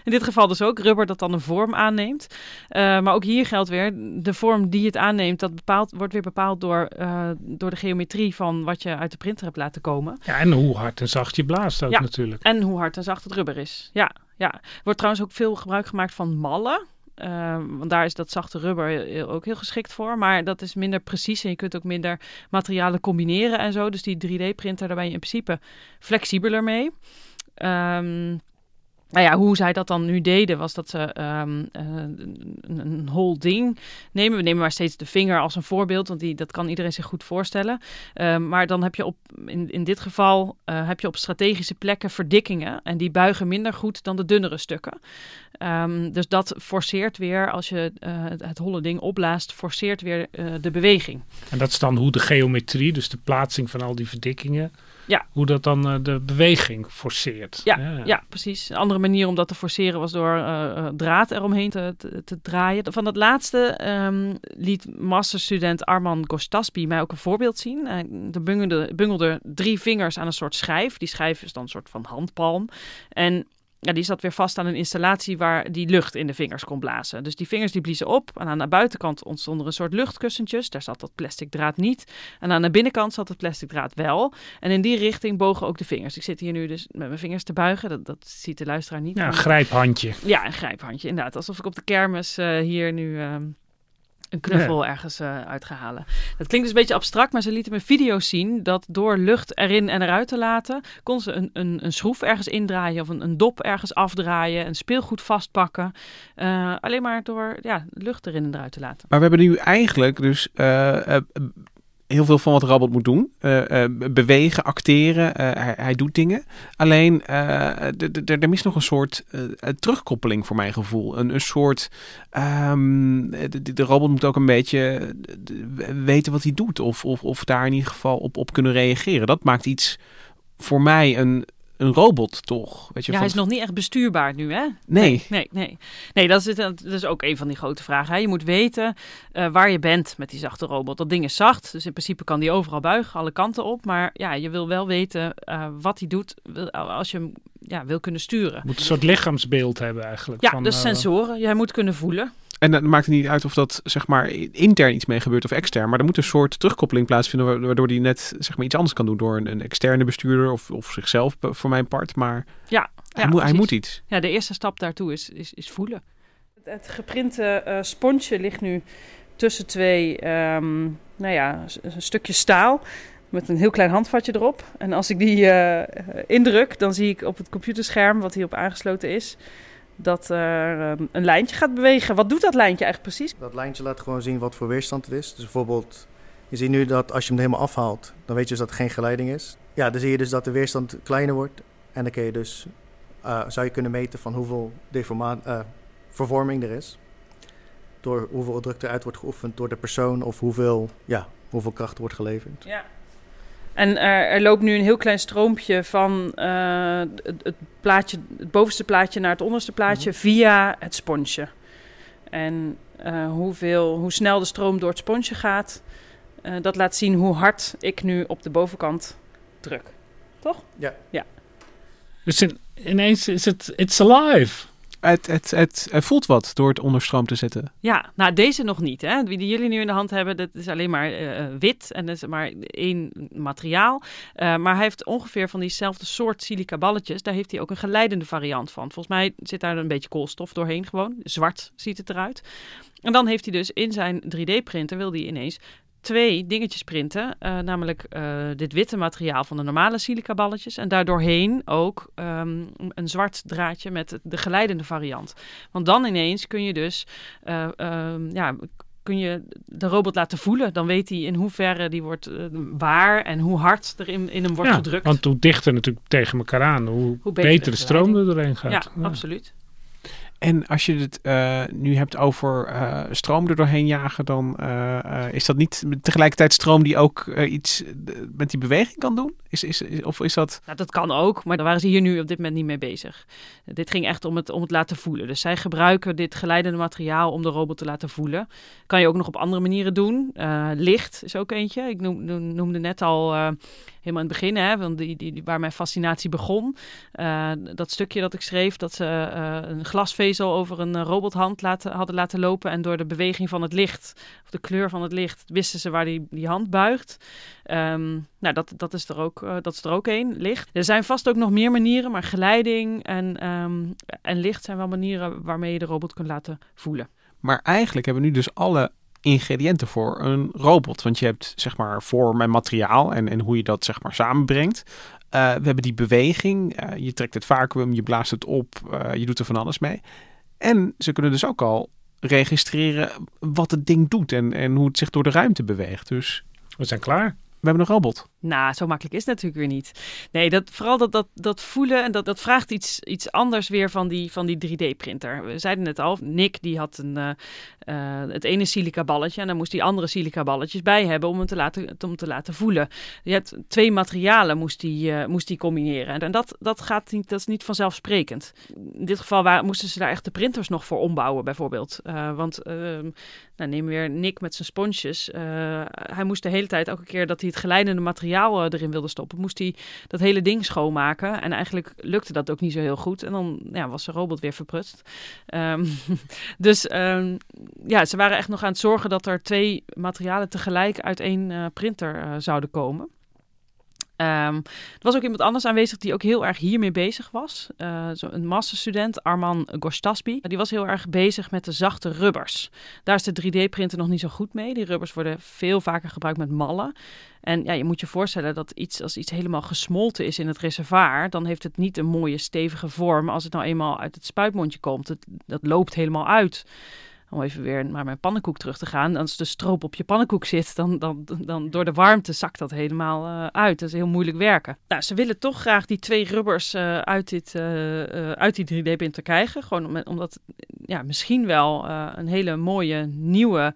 In dit geval dus ook rubber dat dan een vorm aanneemt. Eh, maar ook hier geldt weer, de vorm die het aanneemt, dat bepaalt, wordt weer bepaald door, eh, door de geometrie van wat je uit de printer hebt laten komen. Ja, en hoe hard en zacht je blaast ook Ja. natuurlijk. En hoe hard en zacht het rubber is. Ja, ja. Er wordt trouwens ook veel gebruik gemaakt van mallen. Eh, want daar is dat zachte rubber heel- ook heel geschikt voor. Maar dat is minder precies en je kunt ook minder materialen combineren en zo. Dus die 3D-printer, daar ben je in principe flexibeler mee. Ehm, nou ja, hoe zij dat dan nu deden, was dat ze ehm, eh, een, een hol ding nemen. We nemen maar steeds de vinger als een voorbeeld, want die, dat kan iedereen zich goed voorstellen. Ehm, maar dan heb je op, in, in dit geval, eh, heb je op strategische plekken verdikkingen. En die buigen minder goed dan de dunnere stukken. Ehm, dus dat forceert weer, als je eh, het, holle ding opblaast, forceert weer de beweging. En dat is dan hoe de geometrie, dus de plaatsing van al die verdikkingen, Ja. hoe dat dan eh, de beweging forceert. Ja, ja. precies. Een andere manier om dat te forceren was door eh, eh, draad eromheen te, te, te draaien. Van dat laatste ehm, liet masterstudent Arman Gostaspi mij ook een voorbeeld zien. Hij de bungelde, bungelde drie vingers aan een soort schijf. Die schijf is dan een soort van handpalm. En ja, die zat weer vast aan een installatie waar die lucht in de vingers kon blazen. Dus die vingers die bliezen op. En aan de buitenkant ontstonden een soort luchtkussentjes. Daar zat dat plastic draad niet. En aan de binnenkant zat het plastic draad wel. En in die richting bogen ook de vingers. Ik zit hier nu dus met mijn vingers te buigen. Dat, dat ziet de luisteraar niet. Ja, een grijphandje. Ja, een grijphandje, inderdaad. Alsof ik op de kermis eh, hier nu ehm, een knuffel ergens eh uit ga halen. Dat klinkt dus een beetje abstract, maar ze lieten me video's zien dat door lucht erin en eruit te laten, kon ze een, een, een schroef ergens indraaien of een, een dop ergens afdraaien, een speelgoed vastpakken. Eh, alleen maar door ja, lucht erin en eruit te laten. Maar we hebben nu eigenlijk dus eh, heel veel van wat robot moet doen. Eh, eh, bewegen, acteren, eh, hij, hij doet dingen. Alleen, er mist nog een soort terugkoppeling voor mijn gevoel. Een, een soort, ehm, de, robot moet ook een beetje weten wat hij doet. Of, of, of daar in ieder geval op, op kunnen reageren. Dat maakt iets voor mij een, een robot toch? Weet je, ja, van- hij is nog niet echt bestuurbaar nu, hè? Nee. Nee, nee. Nee, dat is, dat is ook een van die grote vragen. Hè? Je moet weten eh, waar je bent met die zachte robot. Dat ding is zacht, dus in principe kan die overal buigen, alle kanten op. Maar ja, je wil wel weten eh, wat hij doet wil- als je hem ja, wil kunnen sturen. Moet een soort lichaamsbeeld hebben eigenlijk. Ja, van, dus eh, sensoren. Jij moet kunnen voelen. En dan maakt het niet uit of dat zeg maar intern iets mee gebeurt of extern. Maar er moet een soort terugkoppeling plaatsvinden wa- waardoor die net zeg maar iets anders kan doen door een, een externe bestuurder of, of zichzelf voor mijn part. Maar Ja, hij, ja, moet, hij moet iets. Ja, de eerste stap daartoe is, is, is voelen. Het, het geprinte eh, sponsje ligt nu tussen twee, ehm, nou ja, een stukje staal met een heel klein handvatje erop. En als ik die eh, indruk, dan zie ik op het computerscherm wat hierop aangesloten is, dat er ehm, een lijntje gaat bewegen. Wat doet dat lijntje eigenlijk precies? Dat lijntje laat gewoon zien wat voor weerstand het is. Dus bijvoorbeeld, je ziet nu dat als je hem helemaal afhaalt, dan weet je dus dat er geen geleiding is. Ja, dan zie je dus dat de weerstand kleiner wordt. En dan kun je dus, eh, zou je kunnen meten van hoeveel eh, vervorming er is. Door hoeveel druk eruit wordt geoefend door de persoon of hoeveel, ja, hoeveel kracht wordt geleverd. Ja. En er, er loopt nu een heel klein stroompje van eh, het, het, plaatje, het bovenste plaatje naar het onderste plaatje via het sponsje. En eh, hoeveel, hoe snel de stroom door het sponsje gaat, eh, dat laat zien hoe hard ik nu op de bovenkant druk. Toch? Ja. Ja. Dus in- ineens is het, it's alive. Het, het, het, voelt wat door het onder stroom te zetten. Ja, nou deze nog niet. Hè? Die jullie nu in de hand hebben, dat is alleen maar eh, wit en dat is maar één materiaal. Eh, maar hij heeft ongeveer van diezelfde soort silica balletjes. Daar heeft hij ook een geleidende variant van. Volgens mij zit daar een beetje koolstof doorheen gewoon. Zwart ziet het eruit. En dan heeft hij dus in zijn 3D-printer, wil hij ineens twee dingetjes printen. eh, namelijk eh, dit witte materiaal van de normale silica balletjes. En daardoorheen ook ehm, een zwart draadje met de geleidende variant. Want dan ineens kun je dus eh, ehm, ja, kun je de robot laten voelen. Dan weet hij in hoeverre die wordt waar en hoe hard er in, in hem wordt ja, gedrukt. Want hoe dichter natuurlijk tegen elkaar aan, hoe, Hoe beter, beter de stroom er doorheen gaat. ja, absoluut. En als je het eh, nu hebt over eh, stroom er doorheen jagen, dan eh, is dat niet tegelijkertijd stroom die ook iets met die beweging kan doen? Is, is, of is dat... Nou, dat kan ook, maar daar waren ze hier nu op dit moment niet mee bezig. Dit ging echt om het, om het laten voelen. Dus zij gebruiken dit geleidende materiaal om de robot te laten voelen. Kan je ook nog op andere manieren doen. Licht is ook eentje. Ik noem, noem- noemde net al helemaal in het begin, hè, want die, die, waar mijn fascinatie begon. Eh, dat stukje dat ik schreef, dat ze eh, een glasvezel over een eh, robothand laten, hadden laten lopen. En door de beweging van het licht, of de kleur van het licht, wisten ze waar die, die hand buigt. Ehm, nou, dat, dat, is er ook, dat is er ook één, licht. Er zijn vast ook nog meer manieren, maar geleiding en, ehm, en licht zijn wel manieren waarmee je de robot kunt laten voelen. Maar eigenlijk hebben we nu dus alle ingrediënten voor een robot. Want je hebt zeg maar vorm en materiaal en, en hoe je dat zeg maar samenbrengt. Eh, we hebben die beweging. eh, je trekt het vacuüm, je blaast het op, eh, je doet er van alles mee. En ze kunnen dus ook al registreren wat het ding doet en, en hoe het zich door de ruimte beweegt. Dus We zijn klaar. we hebben een robot. Nou, zo makkelijk is het natuurlijk weer niet. Nee, dat, vooral dat, dat, dat voelen en dat, dat vraagt iets, iets anders weer van die, van die 3D-printer. We zeiden het al, Nick die had een, eh, eh, het ene silica balletje en dan moest hij andere silica balletjes bij hebben om hem te laten, om te laten voelen. Je hebt twee materialen moest hij, eh, moest hij combineren en dat, dat, gaat niet, dat is niet vanzelfsprekend. In dit geval moesten ze daar echt de printers nog voor ombouwen bijvoorbeeld. Want ehm, nou, neem weer Nick met zijn sponsjes. Hij moest de hele tijd, elke keer dat hij het geleidende materiaal eh, erin wilde stoppen, moest hij dat hele ding schoonmaken. En eigenlijk lukte dat ook niet zo heel goed. En dan ja, was de robot weer verprutst. Ehm, dus ehm, ja, ze waren echt nog aan het zorgen dat er twee materialen tegelijk uit één eh, printer eh, zouden komen. Ehm, er was ook iemand anders aanwezig die ook heel erg hiermee bezig was. Eh, zo een masterstudent, Arman Gostasbi. Die was heel erg bezig met de zachte rubbers. Daar is de 3D-printer nog niet zo goed mee. Die rubbers worden veel vaker gebruikt met mallen. En ja, je moet je voorstellen dat iets, als iets helemaal gesmolten is in het reservoir, dan heeft het niet een mooie stevige vorm als het nou eenmaal uit het spuitmondje komt. Het, dat loopt helemaal uit. Om even weer naar mijn pannenkoek terug te gaan. Als de stroop op je pannenkoek zit, dan, dan, dan door de warmte zakt dat helemaal eh, uit. Dat is heel moeilijk werken. Nou, ze willen toch graag die twee rubbers eh, uit, dit, eh, uit die 3D-printer krijgen. Gewoon om- omdat ja, misschien wel een hele mooie nieuwe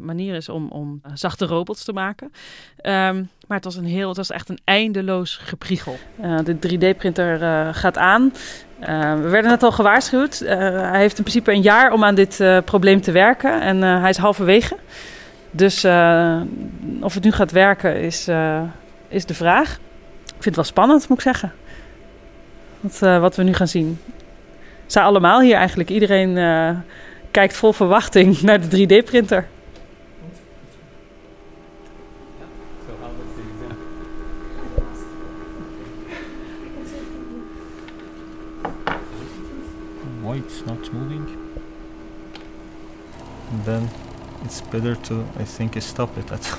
manier is om, om zachte robots te maken. Ehm, Maar het was, een heel, het was echt een eindeloos gepriegel. De 3D-printer uh, gaat aan. Uh, we werden net al gewaarschuwd. hij heeft in principe een jaar om aan dit probleem te werken. En hij is halverwege. Dus of het nu gaat werken is, is de vraag. Ik vind het wel spannend, moet ik zeggen. Wat, wat we nu gaan zien. Zij allemaal hier eigenlijk. Iedereen kijkt vol verwachting naar de 3D-printer. Why it's not moving. And then it's better to I think stop it at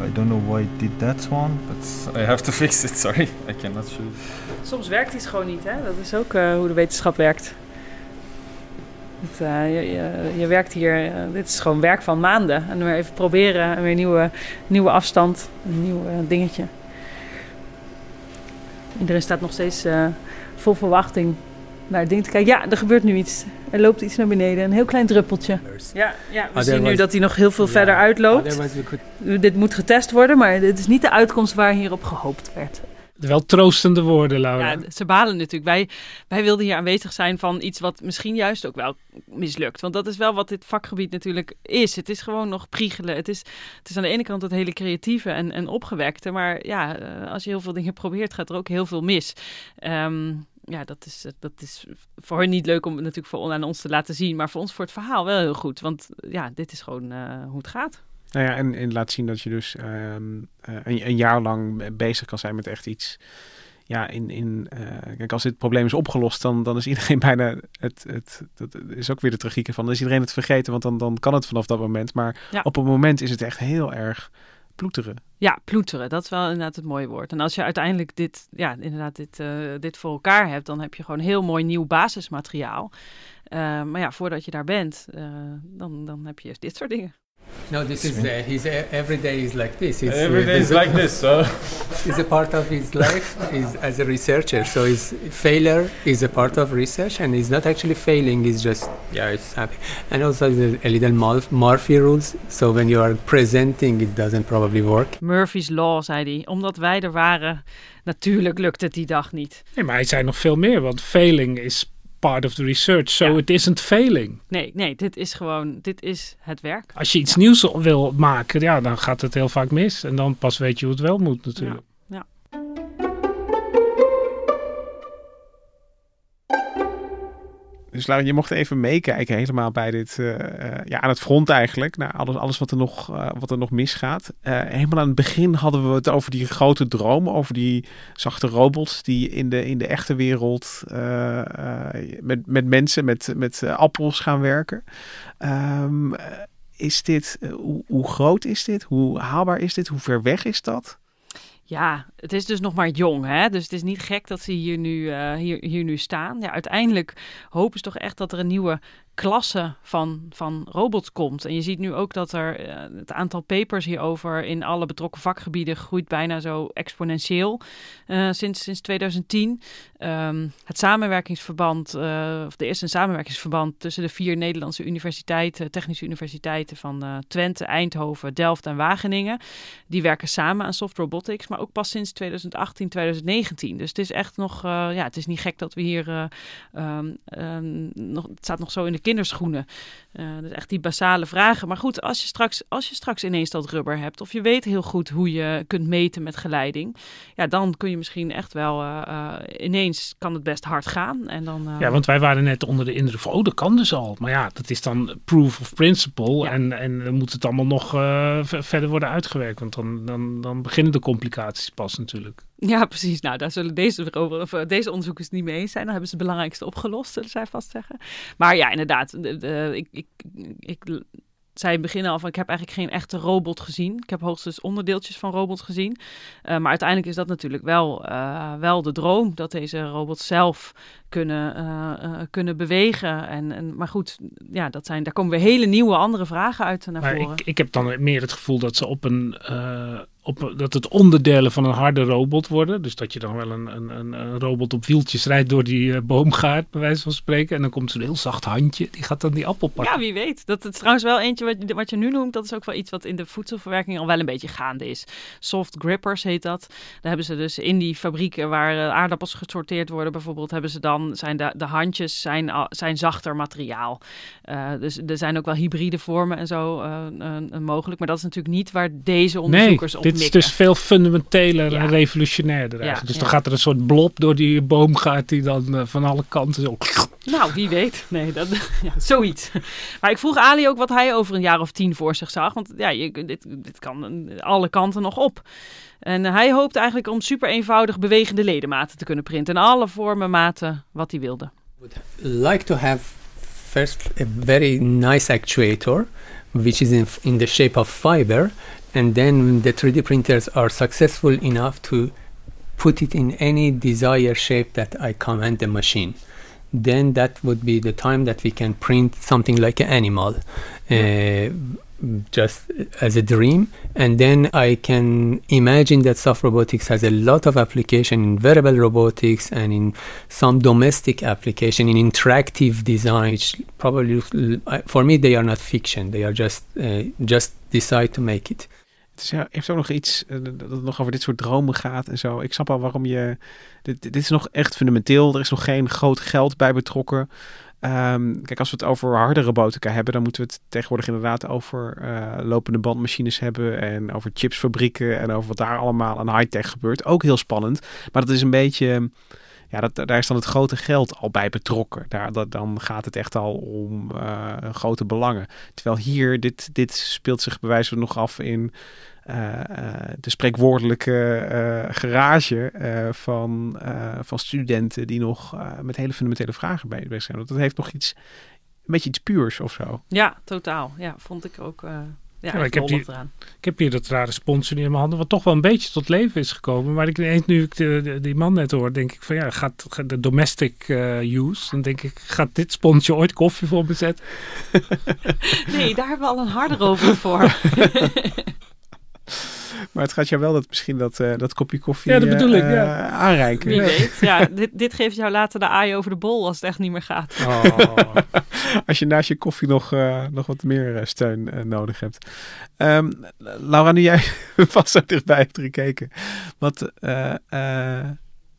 I don't know why it did that one but I have to fix it sorry. I cannot show Soms werkt iets gewoon niet hè? Dat is ook uh, hoe de wetenschap werkt. Uh, je, je, werkt hier, uh, dit is gewoon werk van maanden. En weer even proberen, en weer nieuwe, nieuwe afstand, een nieuw dingetje. Iedereen staat nog steeds vol verwachting naar het ding te kijken. Ja, er gebeurt nu iets. Er loopt iets naar beneden, een heel klein druppeltje. Ja, ja we zien nu dat hij nog heel veel verder uitloopt. Dit moet getest worden, maar dit is niet de uitkomst waar hierop gehoopt werd wel troostende woorden, Laura. Ja, ze balen natuurlijk. Wij, wij wilden hier aanwezig zijn van iets wat misschien juist ook wel mislukt. Want dat is wel wat dit vakgebied natuurlijk is. Het is gewoon nog priegelen. Het is, het is aan de ene kant het hele creatieve en, en opgewekte. Maar ja, eh, als je heel veel dingen probeert, gaat er ook heel veel mis. Um, ja, dat is, dat is voor hen niet leuk om natuurlijk voor aan ons te laten zien. Maar voor ons voor het verhaal wel heel goed. Want ja, dit is gewoon uh, hoe het gaat. Nou ja, en, en laat zien dat je dus um, uh, een, een, jaar lang bezig kan zijn met echt iets. Ja, in, in uh, kijk, als dit probleem is opgelost, dan, dan is iedereen bijna het, het, dat is ook weer de tragieke van, dan is iedereen het vergeten, want dan, dan kan het vanaf dat moment. Maar ja. op het moment is het echt heel erg ploeteren. Ja, ploeteren, dat is wel inderdaad het mooie woord. En als je uiteindelijk dit, ja, inderdaad dit, uh, dit voor elkaar hebt, dan heb je gewoon heel mooi nieuw basismateriaal. Uh, maar ja, voordat je daar bent, uh, dan, dan heb je dit soort dingen. No, this is uh, his every day is like this. He's, every day is like this. So it's a part of his life is as a researcher. So his failure is a part of research, and he's not actually failing. He's just yeah, it's happy. And also a little Murphy rules. So when you are presenting, it doesn't probably work. Murphy's law, zei hij. Omdat wij er waren, natuurlijk lukt het die dag niet. Nee, maar hij zei nog veel meer, want failing is part of the research. So ja. it isn't failing. Nee, nee, dit is gewoon, dit is het werk. Als je iets nieuws wil maken, ja, dan gaat het heel vaak mis. En dan pas weet je hoe het wel moet natuurlijk. Ja. Dus Laura, je mocht even meekijken helemaal bij dit, uh, uh, ja, aan het front eigenlijk. Naar alles, alles wat, er nog, uh, wat er nog misgaat. helemaal aan het begin hadden we het over die grote droom. Over die zachte robots die in de, in de echte wereld met, met mensen, met, met appels gaan werken. Um, is dit, hoe groot is dit? Hoe haalbaar is dit? Hoe ver weg is dat? Ja, het is dus nog maar jong, hè? dus het is niet gek dat ze hier nu, uh, hier, hier nu staan. Ja, uiteindelijk hopen ze toch echt dat er een nieuwe klasse van, van robots komt. En je ziet nu ook dat er uh, het aantal papers hierover in alle betrokken vakgebieden groeit bijna zo exponentieel uh, sinds, sinds 2010. Um, ehm, het samenwerkingsverband, uh, of is een samenwerkingsverband tussen de vier Nederlandse universiteiten, technische universiteiten van Twente, Eindhoven, Delft en Wageningen. Die werken samen aan soft robotics, maar ook pas sinds 2018, 2019. Dus het is echt nog, ja, het is niet gek dat we hier um, um, nog, het staat nog zo in de kinderschoenen. Uh, dus echt die basale vragen. Maar goed, als je, straks, als je straks ineens dat rubber hebt, of je weet heel goed hoe je kunt meten met geleiding, ja, dan kun je misschien echt wel uh, uh, ineens kan het best hard gaan. En dan, ja, want wij waren net onder de indruk van, oh, dat kan dus al. Maar ja, dat is dan proof of principle. Ja. En, en dan moet het allemaal nog verder worden uitgewerkt. Want dan, dan, dan beginnen de complicaties pas natuurlijk. Ja, precies. Nou, daar zullen deze, of, deze onderzoekers niet mee eens zijn. Dan hebben ze het belangrijkste opgelost, zullen zij vast zeggen. Maar ja, inderdaad. De, de, ik, ik, ik zei in het begin al van ik heb eigenlijk geen echte robot gezien. Ik heb hoogstens onderdeeltjes van robots gezien. Uh, maar uiteindelijk is dat natuurlijk wel, uh, wel de droom dat deze robots zelf kunnen, uh, kunnen bewegen. En, en, maar goed, ja, dat zijn, daar komen weer hele nieuwe andere vragen uit naar maar voren. Ik, ik heb dan meer het gevoel dat ze op een op, dat het onderdelen van een harde robot worden. Dus dat je dan wel een, een, een, robot op wieltjes rijdt door die uh, boomgaard, bij wijze van spreken. En dan komt zo'n heel zacht handje, die gaat dan die appel pakken. Ja, wie weet. Dat is trouwens wel eentje wat, wat je nu noemt. Dat is ook wel iets wat in de voedselverwerking al wel een beetje gaande is. Soft grippers heet dat. Daar hebben ze dus in die fabrieken waar uh, aardappels gesorteerd worden bijvoorbeeld, hebben ze dan, zijn de, de handjes zijn, zijn zachter materiaal. Uh, dus er zijn ook wel hybride vormen en zo mogelijk. Maar dat is natuurlijk niet waar deze onderzoekers nee, op dit is dus veel fundamenteler en revolutionairder. Ja, dus dan gaat er een soort blob door die boomgaard die dan uh, van alle kanten zo... Nou, wie weet. Nee, dat, ja, zoiets. Maar ik vroeg Ali ook wat hij over een jaar of tien voor zich zag. Want ja, je, dit, dit kan alle kanten nog op. En hij hoopte eigenlijk om super eenvoudig bewegende ledematen te kunnen printen. In alle vormen, maten, wat hij wilde. Like to have first a very nice actuator, which is in, in the shape of fiber. and then the 3D printers are successful enough to put it in any desired shape that I command the machine. Then that would be the time that we can print something like an animal, uh, just as a dream. And then I can imagine that soft robotics has a lot of application in wearable robotics and in some domestic application in interactive design. Which probably, for me, they are not fiction. They are just uh, just decide to make it. Het heeft ook nog iets uh, dat nog over dit soort dromen gaat en zo. Ik snap al waarom je. Dit, dit is nog echt fundamenteel. Er is nog geen groot geld bij betrokken. Um, kijk, als we het over harde robotica hebben, dan moeten we het tegenwoordig inderdaad over uh, lopende bandmachines hebben en over chipsfabrieken en over wat daar allemaal aan high-tech gebeurt. Ook heel spannend. Maar dat is een beetje ja, dat, daar is dan het grote geld al bij betrokken. Daar, dan gaat het echt al om uh, grote belangen. Terwijl hier, dit, dit speelt zich bij nog af in de spreekwoordelijke garage van, van studenten die nog met hele fundamentele vragen bezig zijn. Dat heeft nog iets, een beetje iets puurs of zo. Ja, totaal. Ja, vond ik ook ja, ja ik, heb hier, ik heb hier dat rare sponsor in mijn handen, wat toch wel een beetje tot leven is gekomen. Maar ik ineens, nu ik de, die man net hoor, denk ik van ja, gaat, de domestic uh, use, dan denk ik, gaat dit sponsje ooit koffie voor me zetten? nee, daar hebben we al een harde over voor. Maar het gaat jou wel dat misschien dat, uh, dat kopje koffie ja, dat bedoel ik, ja. Uh, aanreiken. Wie weet. Ja, dit, dit geeft jou later de aai over de bol als het echt niet meer gaat. Oh. als je naast je koffie nog, uh, nog wat meer steun nodig hebt. Um, Laura, nu jij vast zo dichtbij hebt gekeken. Wat,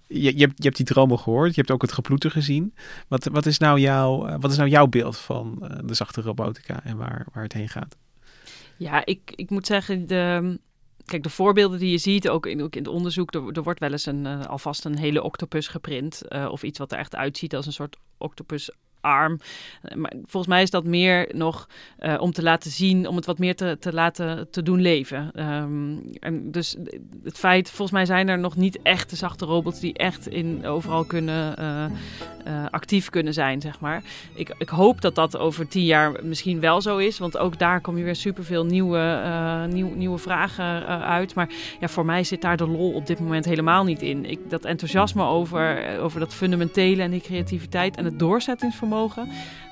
je, je, hebt, je hebt die dromen gehoord. Je hebt ook het geploeter gezien. Wat, wat, is, nou jouw, wat is nou jouw beeld van de zachte robotica en waar, waar het heen gaat? Ja, ik, ik moet zeggen, de, Kijk, de voorbeelden die je ziet, ook in, ook in het onderzoek, er, wordt wel eens een, uh, alvast een hele octopus geprint. Uh, of iets wat er echt uitziet als een soort octopus arm. Eh, maar volgens mij is dat meer nog uh, om te laten zien, om het wat meer te, te laten te doen leven. Um, en dus het feit, volgens mij zijn er nog niet echte zachte robots die echt in overal kunnen uh, uh, actief kunnen zijn, zeg maar. Ik, ik hoop dat dat over tien jaar misschien wel zo is, want ook daar kom je weer superveel nieuwe, nieuw, nieuwe vragen uit. Maar ja, voor mij zit daar de lol op dit moment helemaal niet in. Ik, dat enthousiasme over, over dat fundamentele en die creativiteit en het doorzettingsvermogen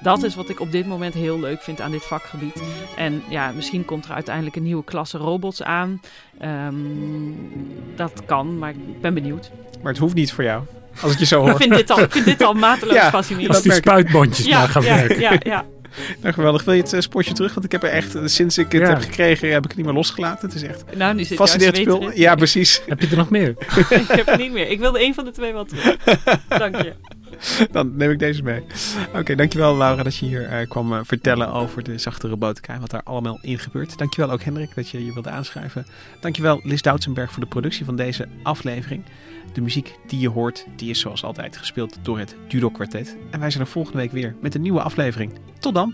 dat is wat ik op dit moment heel leuk vind aan dit vakgebied. En ja, misschien komt er uiteindelijk een nieuwe klasse robots aan. Um, dat kan, maar ik ben benieuwd. Maar het hoeft niet voor jou. Als ik je zo hoor. ik, vind dit al, ik vind dit al mateloos ja, fascinerend. Als die spuitbondjes ja, maar gaan ja, werken. Ja, ja. Nou, geweldig. Wil je het uh, sportje terug? Want ik heb er echt, uh, sinds ik het ja. heb gekregen, heb ik het niet meer losgelaten. Het is echt nou, nu zit fascinerend spul. Ja, precies. heb je er nog meer? ik heb er niet meer. Ik wilde een van de twee wel terug. Dank je. Dan neem ik deze mee. Oké, dankjewel Laura dat je hier uh, kwam uh, vertellen over de zachte robotica wat daar allemaal in gebeurt. Dankjewel ook Hendrik dat je je wilde aanschrijven. Dankjewel Liz Doutsenberg voor de productie van deze aflevering. De muziek die je hoort, die is zoals altijd gespeeld door het Judo Quartet. En wij zijn er volgende week weer met een nieuwe aflevering. Tot dan!